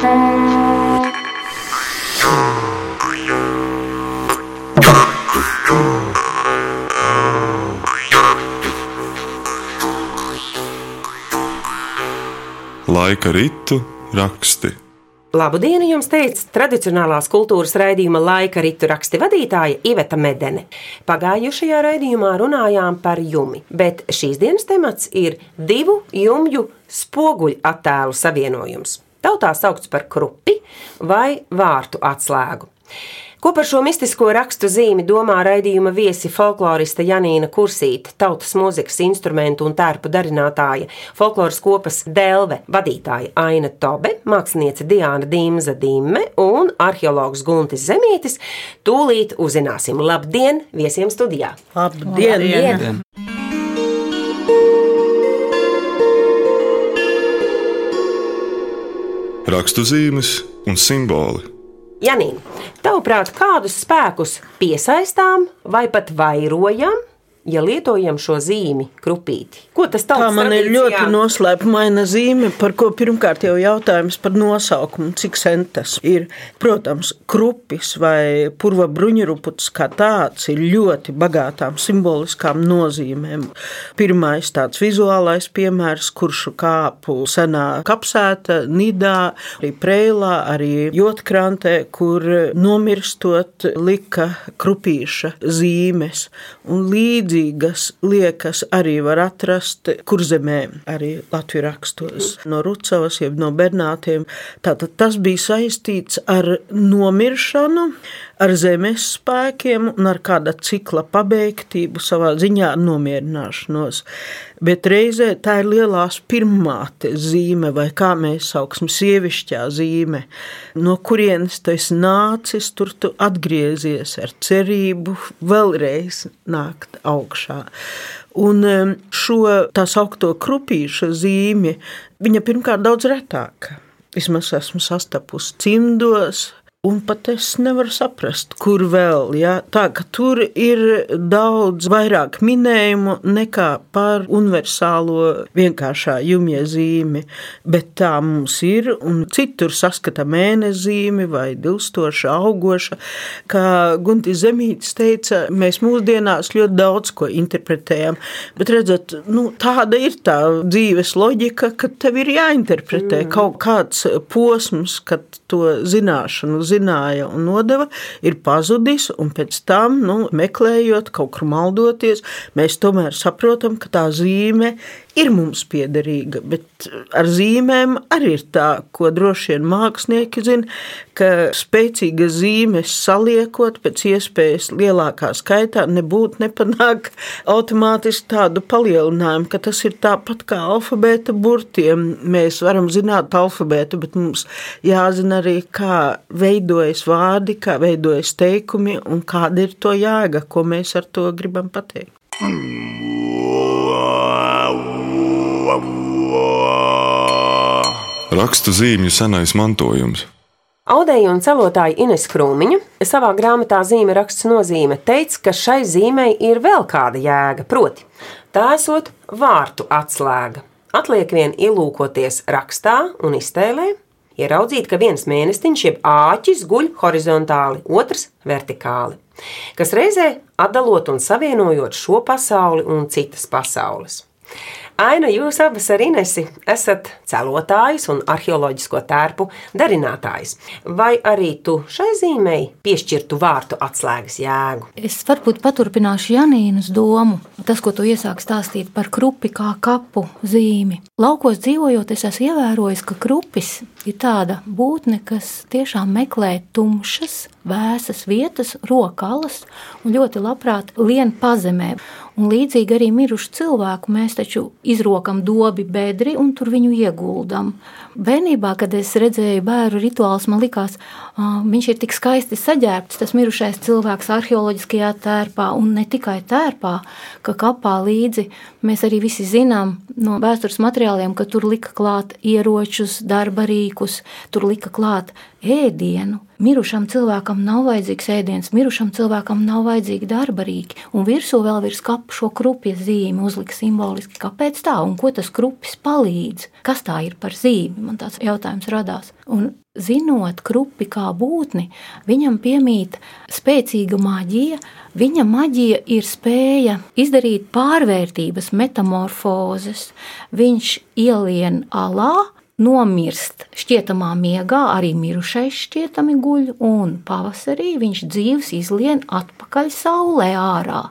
Laika ritu raksti. Labu dienu jums teica tradicionālās kultūras raidījuma laika ritu raksti vadītāja Iveta Medene. Pagājušajā raidījumā runājām par jumi, bet šīs dienas temats ir divu jumju spoguļu attēlu savienojums. Tautā saukts par krupi vai vārtu atslēgu. Ko par šo mistisko rakstu zīmi domā raidījuma viesi folkloriste Janīna Kursīte, tautas mūzikas instrumentu un tērpu darinātāja, folkloras kopas Delve vadītāja Aina Tobe, māksliniece Diāna Dīmza Dīmme un arheologs Guntis Zemītis, tūlīt uzzināsim labdien viesiem studijā. Labdien! Labdien. Rakstu zīmes un simboli. Janīna, tavuprāt, kādus spēkus piesaistām vai pat vairojam, ja lietojam šo zīmi, krupīti? Ko tas tā man ir ļoti noslēpumaina zīme, par ko pirmkārt jau jautājums par nosaukumu, cik sen tas ir. Protams, krupis vai purva bruņuruputs kā tāds ir ļoti bagātām simboliskām nozīmēm. Pirmais tāds vizuālais piemērs, kuršu kāpu senā kapsēta, nidā, arī preilā, arī jotkrantē, kur nomirstot lika krupīša zīmes. Un līdzīgas liekas arī var atrast kurzemē, arī Latvijas rakstos, no Rucavas, jeb no Bernātiem. Tātad tas bija saistīts ar nomiršanu, ar zemes spēkiem un ar kāda cikla pabeigtību, savā ziņā nomierināšanos. Bet reizē tā ir lielās pirmāte zīme, vai kā mēs saucam, sievišķā zīme. No kurienes tu esi nācis, tur tu atgriezies ar cerību vēlreiz nākt augšā. Un šo tā saucamo krupīšu zīmi, viņa pirmkārt daudz retāka. Vismaz esmu sastapusi cimdos, Un pat es nevaru saprast, kur vēl. Ja? Tā tur ir daudz vairāk minējumu nekā par universālo vienkāršā jumja zīmi. Bet tā mums ir, un citur saskata mēnezīmi vai dilstoša, augoša. Kā Guntis Zemītis teica, mēs mūsdienās ļoti daudz ko interpretējam. Bet redzat, nu, tāda ir tā dzīves loģika, ka tev ir jāinterpretē kaut kāds posms, kad to zināšanu zināja un nodeva, ir pazudis. Pēc tam, nu, meklējot, kaut kur maldoties, mēs tomēr saprotam, ka tā zīme ir mums piederīga, bet ar zīmēm arī ir tā, ko droši vien mākslinieki zina, ka spēcīga zīmes saliekot pēc iespējas lielākā skaitā nebūtu nepanāk automātiski tādu palielinājumu, ka tas ir tāpat kā alfabēta burtiem. Mēs varam zināt alfabētu, bet mums jāzina arī, kā veidojas vārdi, kā veidojas teikumi un kāda ir to jēga, ko mēs ar to gribam pateikt. Rakstu zīmju senais mantojums. Audēja un celotāja Ines Krūmiņa savā grāmatā zīme raksts nozīme teica, ka šai zīmei ir vēl kāda jēga, proti, tā esot vārtu atslēga. Atliek vien ielūkoties rakstā un iztēlē, ieraudzīt, ka viens mēnestiņš jeb āķis guļ horizontāli, otrs vertikāli, kas reizē atdalot un savienojot šo pasauli un citas pasaules. Aina, jūs abas ar Inesi esat celotājs un arheoloģisko tērpu darinātājs. Vai arī tu šai zīmei piešķirtu vārtu atslēgas jēgu? Es varbūt paturpināšu Janīnas domu. Tas, ko tu iesāki stāstīt par krupi kā kapu zīmi. Laukos dzīvojot, es esmu ievērojis, ka krupis ir tāda būtne, kas tiešām meklē tumšas, vēsas vietas, rokalas un ļoti labprāt lien pazemē. Un līdzīgi arī mirušu cilvēku mēs taču izrokam dobi bedri un tur viņu ieguldam. Bērnībā, kad es redzēju bērnu rituālus, man likās, viņš ir tik skaisti saģērbts, tas mirušais cilvēks arheoloģiskajā tērpā un ne tikai tērpā, ka kapā līdzi mēs arī visi zinām no vēstures materiāliem, ka tur lika klāt ieročus, darba rīkus, tur lika klāt ēdienu. Mirušam cilvēkam nav vajadzīgs ēdiens, mirušam cilvēkam nav vajadzīgi darba rīki, un virsū vēl virs kapa šo krupja zīmi uzlika simboliski. Kāpēc tā, un ko tas krupis palīdz? Kas tā ir par zīmi? Man tāds jautājums radās. Un zinot krupi kā būtni, viņam piemīt spēcīga maģija. Viņa maģija ir spēja izdarīt pārvērtības, metamorfozes. Viņš ielien alā, nomirst šķietamā miegā, arī mirušais šķietami guļ, un pavasarī viņš dzīves izlien atpakaļ saulē ārā.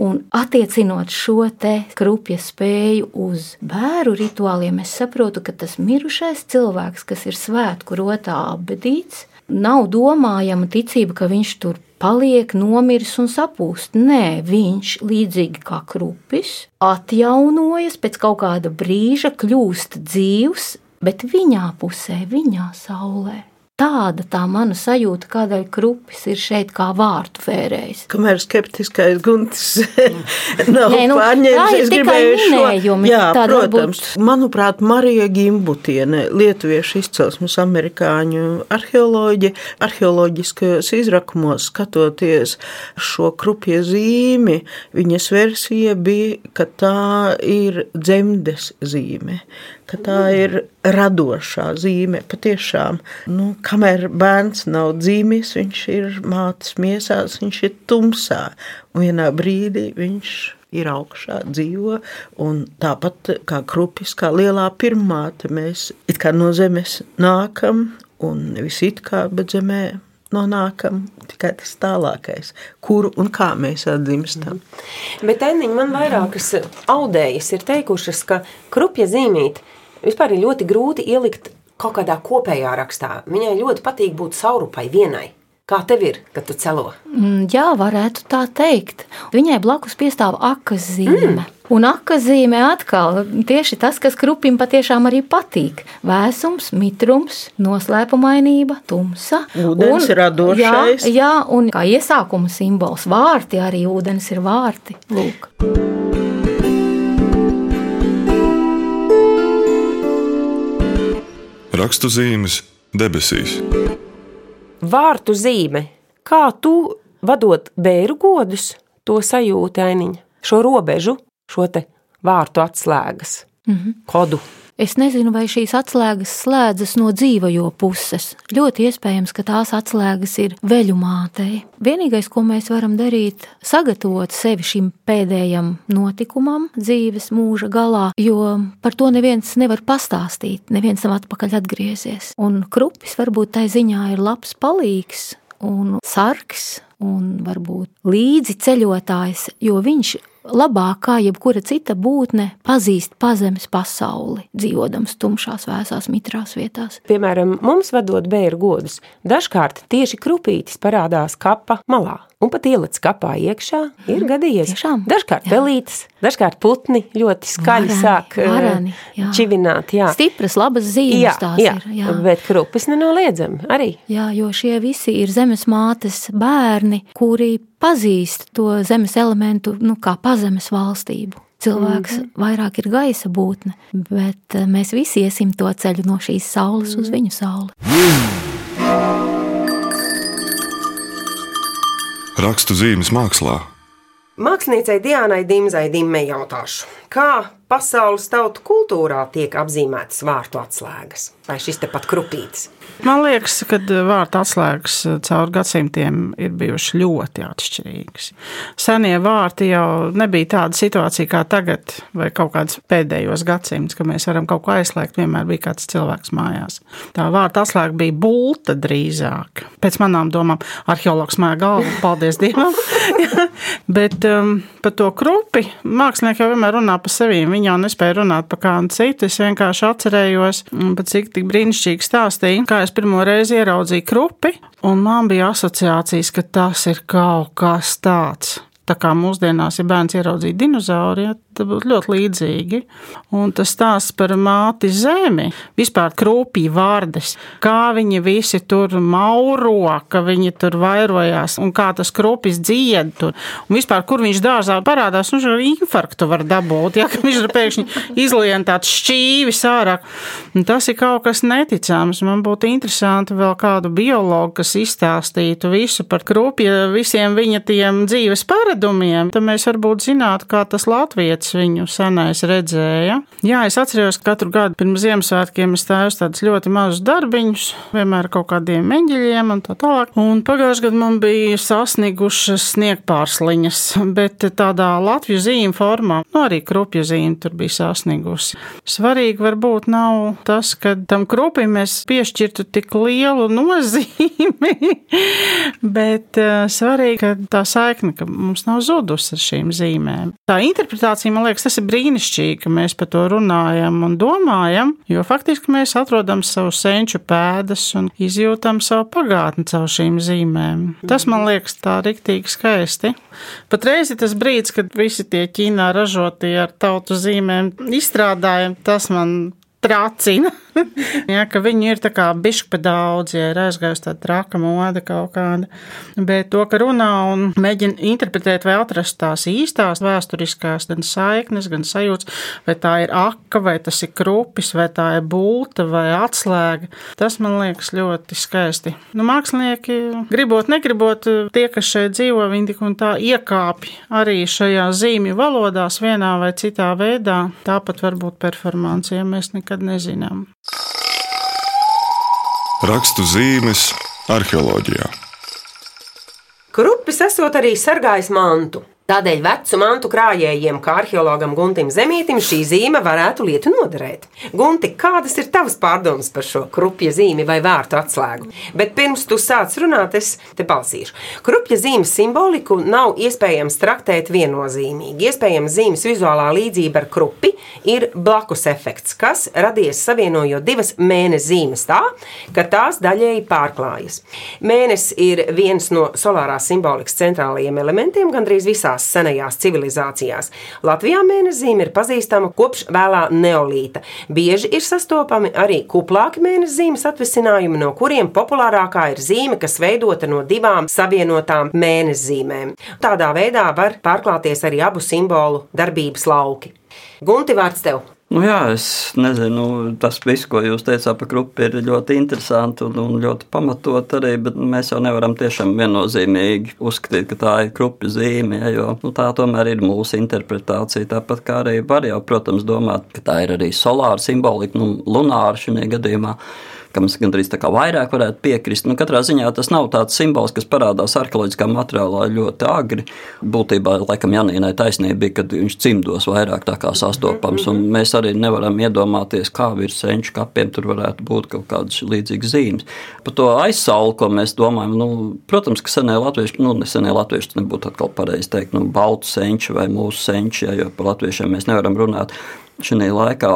Un attiecinot šo te krupja spēju uz bērnu rituāliem, es saprotu, ka tas mirušais cilvēks, kas ir svētku rotā apbedīts, nav domājama ticība, ka viņš tur paliek nomiris un sapūst. Nē, viņš līdzīgi kā krupis atjaunojas pēc kaut kāda brīža, kļūst dzīvs, bet viņā pusē, viņā saulē. Tāda tā mana sajūta, kādēļ krupis ir šeit kā vārtu fērējs. Kamēr skeptiskais guntis nav Nē, nu, pārņēmis, es gribēju šo. Jā, protams. Varbūt... Manuprāt, Marija Gimbutiene, lietuviešu izcelsmes amerikāņu arheoloģi, arheoloģiskajos izrakumos skatoties šo krupie zīmi, viņas versija bija, ka tā ir dzemdes zīme ka tā ir radošā zīme. Patiešām, nu, kamēr bērns nav dzīvis, viņš ir mātes miesās, viņš ir tumsā, un vienā brīdī viņš ir augšā, dzīvo. Tāpat kā krupis, kā lielā pirmāte, mēs it kā no zemes nākam, un nevis it kā, bet zemē nonākam tikai tas tālākais, kur un kā mēs atdzimstam. Mm. Bet Enniņa man vairākas audējas ir teikušas, ka krupja zīmīte vispār ir ļoti grūti ielikt kaut kādā kopējā rakstā. Viņai ļoti patīk būt saurupai vienai. Kā tev ir, kad tu celo? Mm, jā, varētu tā teikt. Viņai blakus piestāv akas zīme. Mm. Un akazīmē atkal tieši tas, kas krupim patiešām arī patīk. Vēsums, mitrums, noslēpumainība, tumsa. Ūdens un, ir radošais. Jā, jā, un kā iesākuma simbols vārti, arī ūdens ir vārti. Lūk. rakstu zīmes debesīs. Vārtu zīme. Kā tu, vadot bērnu godus, to sajūti ainiņa, šo robežu, šo te vārtu atslēgas mm -hmm. kodu? Es nezinu, vai šīs atslēgas slēdzas no dzīvojo puses. Ļoti iespējams, ka tās atslēgas ir veļu mātei. Vienīgais, ko mēs varam darīt, ir sagatavot sevi šim pēdējam notikumam dzīves mūža galā, jo par to neviens nevar pastāstīt, neviens nav atpakaļ atgriezies. Un krupis varbūt tai ziņā ir labs palīgs un sargs un varbūt līdzi ceļotājs, jo viņš labāk kā jebkura cita būtne pazīst pazemes pasauli, dzīvodams tumšās, vēsās, mitrās vietās. Piemēram, mums vadot bērnu godus, dažkārt tieši krupītis parādās kapa malā. Un pat ieliec kapā iekšā, ir gadījies. Tiešām? Dažkārt jā. pelītes, dažkārt putni ļoti skaļi varani, sāk eh, varani, jā. čivināt. Jā. Stipras, labas zīmes jā, tās jā. ir. Jā. Bet krupis nenoliedzami arī. Jā, jo šie visi ir zemes mātes bērni, kuri pazīst to zemes elementu nu, kā pazemes valstību. Cilvēks mm -hmm. vairāk ir gaisa būtne, bet eh, mēs visi iesim to ceļu no šīs saules mm uz viņu sauli. Rakstu zīmes mākslā. Māksliniecei Diānai Dimzai Dimmei jautāšu, kā pasaules tautu kultūrā tiek apzīmētas vārtu atslēgas vai šis tepat krupītis? Man liekas, ka vārtu atslēgas caur gadsimtiem ir bijušas ļoti atšķirīgas. Senie vārti jau nebija tāda situācija kā tagad, vai kaut kāds pēdējos gadsimts, ka mēs varam kaut ko aizslēgt. Vienmēr bija kāds cilvēks mājās. Tā vārta atslēga bija bulta drīzāk. Pēc manām domām, arheologs māja galvu, paldies Dievam. Bet um, par to krupi mākslinieki jau vienmēr runā par sevi. Viņi jau nespēja runāt par kādu citu. Es vienkārši atcerējos, cik brīnišķīgi stāstīja, kā es pirmo reizi ieraudzīju krupi, un man bija asociācijas, ka tas ir kaut kas tāds. Tā kā mūsdienās, ja bērns ieraudzīja dinozauru, ja, būtu ļoti līdzīgi. Un tas stāsts par māti zemi, vispār krūpīgi vārdes, kā viņi visi tur mauro, ka viņi tur vairojās un kā tas krūpis dzied tur. Un vispār, kur viņš dārzā parādās, nu, ar infarktu var dabūt, ja viņš ir pēkšņi izlien tāds šķīvis ārā. Un tas ir kaut kas neticams. Man būtu interesanti vēl kādu biologu, kas izstāstītu visu par krūpju, visiem viņa tiem dzīves paradumiem. Tad mēs varbūt zinātu, kā tas Latvijas pēc viņu senais redzēja. Jā, es atceros, ka katru gadu pirms Ziemassvētkiem es stāju tādus ļoti mazus darbiņus, vienmēr kaut kādiem eņģeļiem un tā tālāk. Un pagājušajā gadā man bija sasniegušas sniegpārsliņas, bet tādā Latviju zīmju formā, nu arī krupju zīme tur bija sasniegusi. Svarīgi varbūt nav tas, ka tam krupim mēs piešķirtu tik lielu nozīmi, bet uh, svarīgi, ka tā saikne, ka mums nav zudusi ar šīm zīmēm. Tā interpretācija man liekas, tas ir brīnišķīgi, ka mēs par to runājam un domājam, jo faktiski mēs atrodam savu senču pēdas un izjūtam savu pagātni caur šīm zīmēm. Tas man liekas tā riktīgi skaisti. Patreiz ir tas brīdis, kad visi tie Ķīnā ražotie ar tautu zīmēm izstrādājumi, tas man tracina. ja, ka viņi ir tā kā bišķi pa daudz, ja ir aizgājusi tāda traka moda kaut kāda. Bet to, ka runā un mēģina interpretēt vai atrast tās īstās vēsturiskās gan saiknes, gan sajūtas, vai tā ir aka, vai tas ir krupis, vai tā ir būta vai atslēga, tas man liekas ļoti skaisti. Nu, mākslinieki, gribot, negribot, tie, kas šeit dzīvo, viņi tik un tā iekāpj arī šajā zīmju valodās vienā vai citā veidā. Tāpat varbūt performācija, mēs nekad nezinām. Rakstu zīmes arheoloģijā. Krupis esot arī sargājis mantu. Tādēļ vecu mantu krājējiem, kā arheologam Guntim Zemītim, šī zīme varētu lietu noderēt. Gunti, kādas ir tavas pārdomas par šo krupja zīmi vai vārtu atslēgu? Bet pirms tu sāc runāt, es te palsīšu. Krupja zīmes simboliku nav iespējams traktēt viennozīmīgi. Iespējams, zīmes vizuālā līdzība ar krupi ir blakus efekts, kas radies savienojot divas mēnesis zīmes tā, ka tās daļēji pārklājas. Mēnesis ir viens no solārās simbolikas centrālajiem elementiem gandrīz visās visās senajās civilizācijās. Latvijā mēneszīme ir pazīstama kopš vēlā neolīta. Bieži ir sastopami arī kuplāki mēneszīmes atvesinājumi, no kuriem populārākā ir zīme, kas veidota no divām savienotām mēneszīmēm. Tādā veidā var pārklāties arī abu simbolu darbības lauki. Gunti, vārds tev! Nu jā, es nezinu, tas viss, ko jūs teicāt par grupu, ir ļoti interesanti un, un ļoti pamatot arī, bet mēs jau nevaram tiešām viennozīmīgi uzskatīt, ka tā ir grupa zīme, ja, jo nu, tā tomēr ir mūsu interpretācija. Tāpat kā arī var jau, protams, domāt, ka tā ir arī solāra simbolika, nu, lunāra šajā gadījumā kam es gandrīz tā kā vairāk varētu piekrist. Nu, katrā ziņā tas nav tāds simbols, kas parādās arheoloģiskā materiālā ļoti agri. Būtībā, laikam, Janīnai taisnība bija, kad viņš cimdos vairāk tā kā sastopams, un mēs arī nevaram iedomāties, kā virs senču kapiem tur varētu būt kaut kādas līdzīgas zīmes. Par to aizsauli, ko mēs domājam, nu, protams, ka senie latvieši, nu, nesenie latvieši nebūtu atkal pareizi teikt, nu, baltu senči vai mūsu senči, ja, jo par latviešiem mēs nevaram runāt šī laikā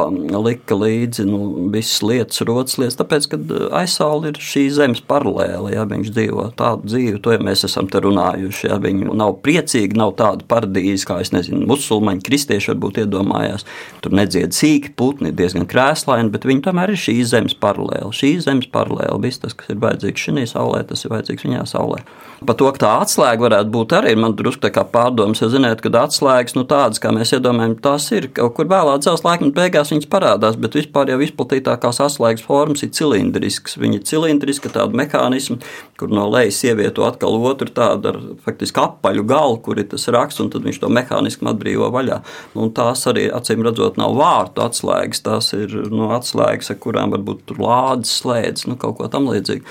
lika līdzi nu, visas lietas, rotas lietas, tāpēc, ka eh, aizsāle ir šī zemes paralēle. Jā, viņš dzīvo tādu dzīvi, to jau mēs esam te runājuši. Jā, viņi nav priecīgi, nav tāda paradīze, kā es nezinu, musulmaņi, kristieši varbūt iedomājās. Tur nedzied sīki putni, diezgan krēslaini, bet viņi tomēr ir šī zemes paralēle. Šī zemes paralēle, viss tas, kas ir vajadzīgs šī saulē, tas ir vajadzīgs viņā saulē. Par to, ka tā atslēga varētu būt arī man drusku tā kā pārdomas, jo ziniet, ka atslēgas, nu tādas, kā mēs iedomājamies, tās ir kaut kur vēlāk 19. laikmeta beigās viņas parādās, bet vispār jau izplatītākās atslēgas formas ir cilindrisks. Viņa ir cilindriska, tāda mehānisma, kur no lejas ievieto atkal otru tādu ar faktiski apaļu galu, kur ir tas raksts, un tad viņš to mehānismu atbrīvo vaļā. Nu, un tās arī, acīm redzot, nav vārtu atslēgas, tās ir no atslēgas, ar kurām varbūt lādes slēdz, nu kaut ko tam līdzīgu.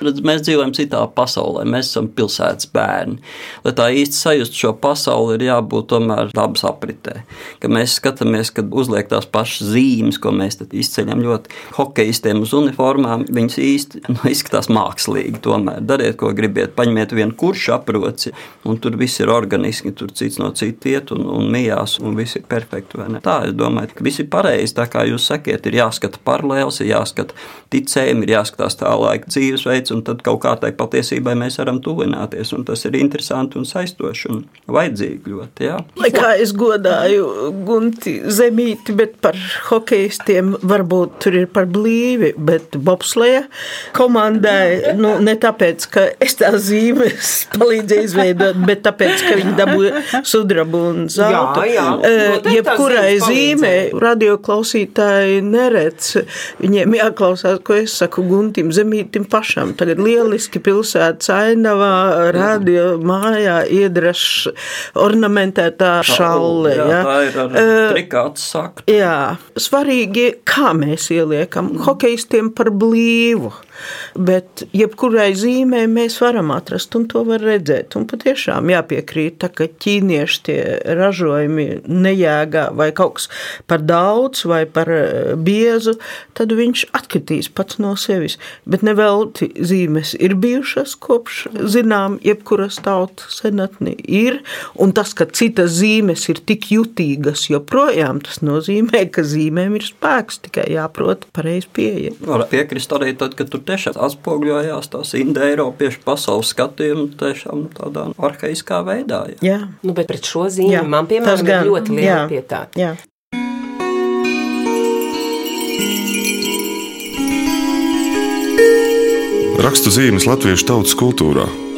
Redz, mēs dzīvojam citā pasaulē, mēs esam pilsētas bērni. Lai tā īsti sajustu šo pasauli, ir jābūt tomēr dabas apritē. Ka mēs skatāmies, kad uz uzliek tās pašas zīmes, ko mēs izceļam ļoti hokeistiem uz uniformām. Viņas īsti nu, izskatās mākslīgi. Tomēr dariet, ko gribiet. Paņemiet vienu kuršu aproci, un tur viss ir organiski. Tur cits no cita iet un, un mijās, un viss ir perfekti. Tā es domāju, ka viss ir pareizi. Tā kā jūs sakiet, ir jāskata paralēls, ir jāskata ticējumi, ir jāskatās tā laika dzīvesveids, un tad kaut kā tai patiesībai mēs varam tuvināties. Tas ir interesanti un saistoši un vajadzīgi ļoti. Jā. Kā es godāju Gunti Zemīti, bet par hokeistiem varbūt tur ir par blīvi, bet bobsleja komandai, nu, ne tāpēc, ka es tā zīmes palīdzēju izveidot, bet tāpēc, ka viņi dabūja sudrabu un zeltu. Jā, jā. Uh, jebkurai zīmē radioklausītāji neredz, viņiem jāklausās, ko es saku Guntim Zemītim pašam. Tagad lieliski pilsētas ainavā, radio mājā iedrašs ornamentētā šalle. Jā, ja? tā ir ar uh, trikāts saktu. Jā, svarīgi, kā mēs ieliekam hokeistiem par blīvu. Bet jebkurai zīmē mēs varam atrast, un to var redzēt. Un patiešām jāpiekrīt, tā, ka ķīnieši tie ražojumi nejēgā vai kaut kas par daudz vai par eh, biezu, tad viņš atkritīs pats no sevis. Bet nevelti zīmes ir bijušas kopš zinām, jebkuras tautas senatni ir, un tas, ka citas zīmes ir tik jutīgas joprojām, tas nozīmē, ka zīmēm ir spēks, tikai jāprot pareizi pieeja. Var piekrist arī tad, kad tur tiešām atspoguļojās tās indoeiropiešu pasaules skatījumi tiešām tādā arhaiskā veidā. Jā. Jā. Nu, bet pret šo zīmi Jā, man, piemēram, gan, ir ļoti liela jā, pietāta. Jā. Rakstu zīmes latviešu tautas kultūrā.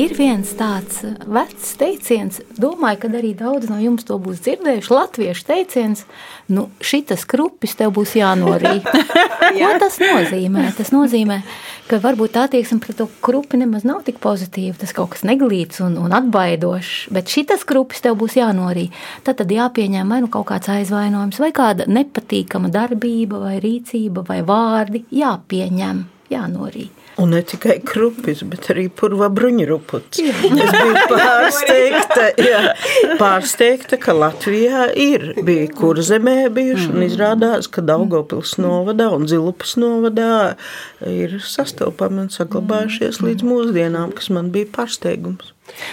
Ir viens tāds vecs teiciens, domāju, ka arī daudz no jums to būs dzirdējuši. Latviešu teiciens, nu, šis krupis tev būs jānorīt. Ko tas nozīmē? Tas nozīmē, ka varbūt tā attieksme pret to krupi nemaz nav tik pozitīva. Tas kaut kas neglīts un, un atbaidošs, bet šis krupis tev būs jānorīt. Tad, tad jāpieņem vai nu kaut kāds aizvainojums, vai kāda nepatīkama darbība, vai rīcība, vai vārdi jāpieņem, jānorīt. Un ne tikai krupis, bet arī purva bruņuruputs. Es biju pārsteigta, jā, pārsteigta, ka Latvijā ir. Bija kurzemē bijuši un izrādās, ka Daugavpils novadā un Zilupas novadā ir sastopami un saglabājušies līdz mūsdienām, kas man bija pārsteigums.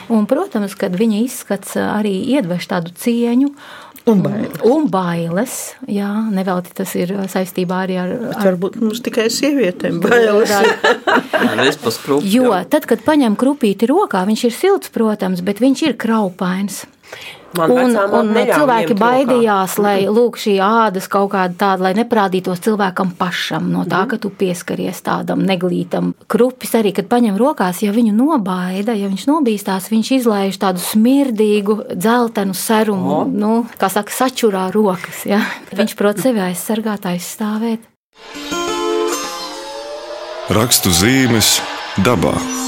Un, protams, kad viņa izskats arī iedveš tādu cieņu. Un bailes. Un bailes. Jā, nevelti tas ir saistībā arī ar. Bet varbūt mums tikai sievietēm bailes. Krupi. Jo tad, kad paņem krupīti rokā, viņš ir silts, protams, bet viņš ir kraupains. Man Un, un cilvēki baidījās, lai lūk, šī ādas kaut kāda tāda, lai neprādītos cilvēkam pašam no tā, ka tu pieskaries tādam neglītam. Krupis arī, kad paņem rokās, ja viņu nobaida, ja viņš nobīstās, viņš izlaiž tādu smirdīgu, dzeltenu serumu, nu, kā saka, sačurā rokas. Ja? Viņš prot sevi aizsargāt, aizstāvēt. Rakstu zīmes dabā.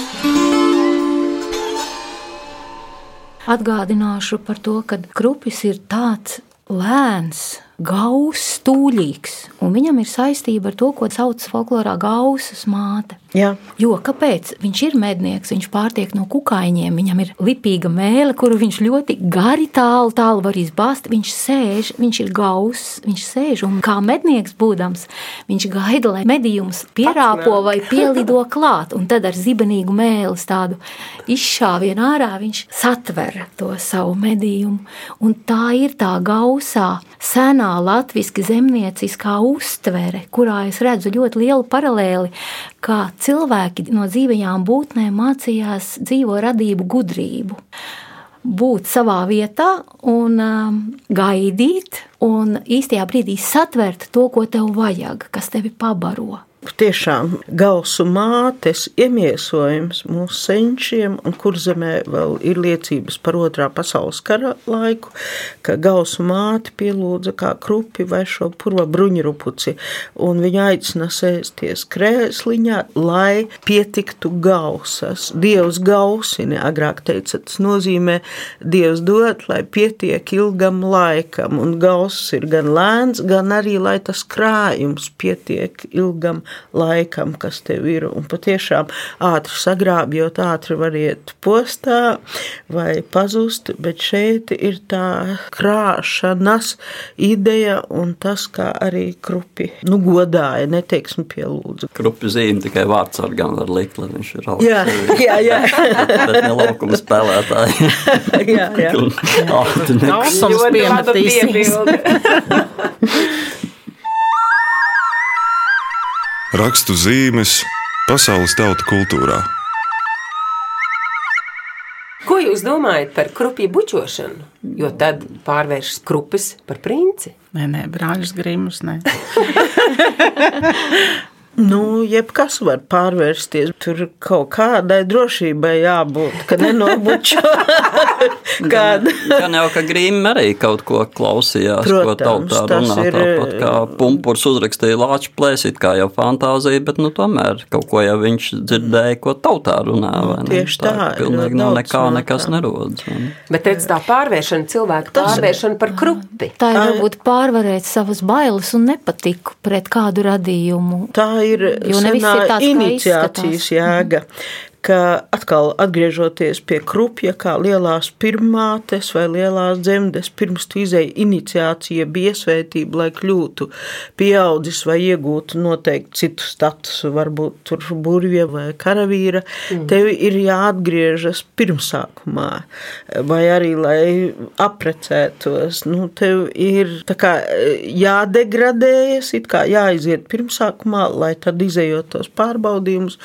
Atgādināšu par to, ka krupis ir tāds lēns, gauss, stūlīgs, un viņam ir saistība ar to, ko sauc folklorā gausas māte. Jā. Jo kāpēc? Viņš ir mednieks, viņš pārtiek no kukaiņiem, viņam ir lipīga mēlē, kuru viņš ļoti gari tālu, tālu var izbāzt. Viņš sēž, viņš ir gauss, viņš sēž un kā mednieks būdams, viņš gaida, lai medījums pierāpo vai pielido klāt, un tad ar zibenīgu mēlis tādu izšāvienu ārā viņš satver to savu medījumu. Un tā ir tā gausā, senā latviski zemnieciskā uztvere, kurā es redzu ļoti lielu paralēli, kā cilvēki no dzīvajām būtnēm mācījās dzīvo radību gudrību. Būt savā vietā un um, gaidīt, un īstajā brīdī satvert to, ko tev vajag, kas tevi pabaro. Tiešām gausu mātes iemiesojums mūsu senčiem, un kur zemē vēl ir liecības par otrā pasaules kara laiku, ka gausu māte pielūdza kā krupi vai šo purva bruņurupuci, un viņa aicina sēsties krēsliņā, lai pietiktu gausas. Dievs gausini, agrāk teica, tas nozīmē Dievs dod, lai pietiek ilgam laikam, un gauss ir gan lēns, gan arī, lai tas krājums pietiek ilgam laikam, kas tev ir. Un patiešām ātri sagrābjot, ātri var iet postā vai pazust, bet šeit ir tā krāšanas ideja un tas, kā arī krupi nu, godāja, neteiksim pielūdzu. Krupi zīme tikai vārdsargam var likt, lai viņš ir augsts. Jā, jā, jā. bet ne laukuma spēlētāji. jā, jā. Un ātri nekas. Klausums Ļoti laba piemetīsies. piebilde. Rakstu zīmes pasaules tautu kultūrā. Ko jūs domājat par krupju bučošanu? Jo tad pārvēršas krupis par princi. Nē, nē, brāļus grimus. Nu, jebkas var pārvērsties. Tur kaut kādai drošībai jābūt, ka nenobučo kādu. Gan jau, ka Grīma arī kaut ko klausījās, Protams, ko tautā tas runā. ir- Tāpat kā pumpurs uzrakstīja lāču plēsīt, kā jau fantāzija, bet nu tomēr kaut ko jau viņš dzirdēja, ko tautā runā. vai ne? tieši tā, ka Pilnīgi no nekā nekas tā. nerodas. ne? Bet redz, tā pārvēršana, cilvēka pārvēršana par krupi. Tā ir varbūt pārvarēt savas bailes un nepatiku pret kādu radījumu. Tā ir senā iniciācijas jēga. Ka atkal atgriežoties pie krupja, kā lielās pirmātes vai lielās dzemdes, pirms tu izēji iniciācija bija iesvētība, lai kļūtu pieaudzis vai iegūtu noteikti citu statusu, varbūt tur burvja vai karavīra, mm. tev ir jāatgriežas pirmsākumā, vai arī, lai aprecētos, nu, tev ir tā kā jādegradējas, it kā jāiziet pirmsākumā, lai tad izējot tos pārbaudījumus,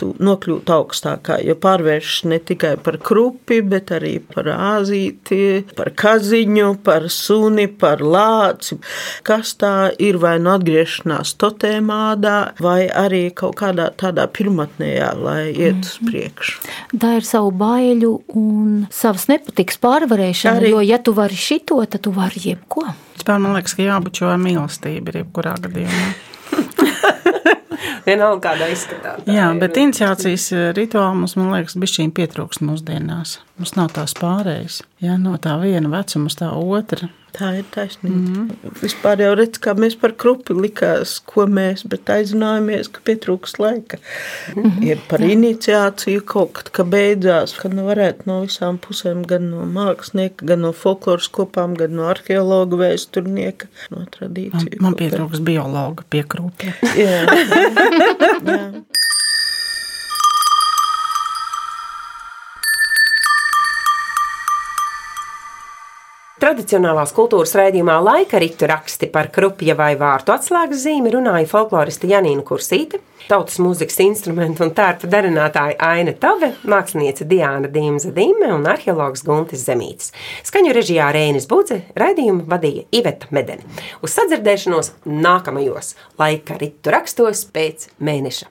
tu nokļūtu augstākā, jo pārvēršas ne tikai par krupi, bet arī par āzīti, par kaziņu, par suni, par lāci. Kas tā ir vai nu atgriešanās totēmādā, vai arī kaut kādā tādā pirmatnējā, lai iet uz priekšu. Tā ir savu baiļu un savas nepatikas pārvarēšana. Arī- Jo, ja tu vari šito, tad tu vari jebko. Vispār man liekas, ka jābučo ar mīlestību, ir jebkurā gadījumā. Vienalga, kādā izskatā. tā Jā, ir. bet iniciācijas eh, rituāli mums, man liekas, bišķiņ pietrūkst mūsdienās. Mums nav tās pārējas. Jā, no tā viena vecuma uz tā otra. Tā ir taisnība. Mm. Vispār jau redz, kā mēs par krupi likās, ko mēs, bet aizinājāmies, ka pietrūks laika. Mm -hmm. Ir par iniciāciju kaut kad, ka beidzās, kad nu varētu no visām pusēm, gan no mākslinieka, gan no folkloras kopām, gan no arheologa vēsturnieka, no Man, tradīciju. man kā. pietrūks biologa piekrūpja. Jā. Jā. Tradicionālās kultūras raidījumā laika ritu raksti par krupja vai vārtu atslēgas zīmi runāja folkloriste Janīna Kursīte, tautas mūzikas instrumentu un tērpa darinātāja Aina Tave, māksliniece Diāna Dīmza Dīme un arheologs Guntis Zemītis. Skaņu režijā Rēnis Budze raidījumu vadīja Iveta Medeni. Uz sadzirdēšanos nākamajos laika ritu rakstos pēc mēneša.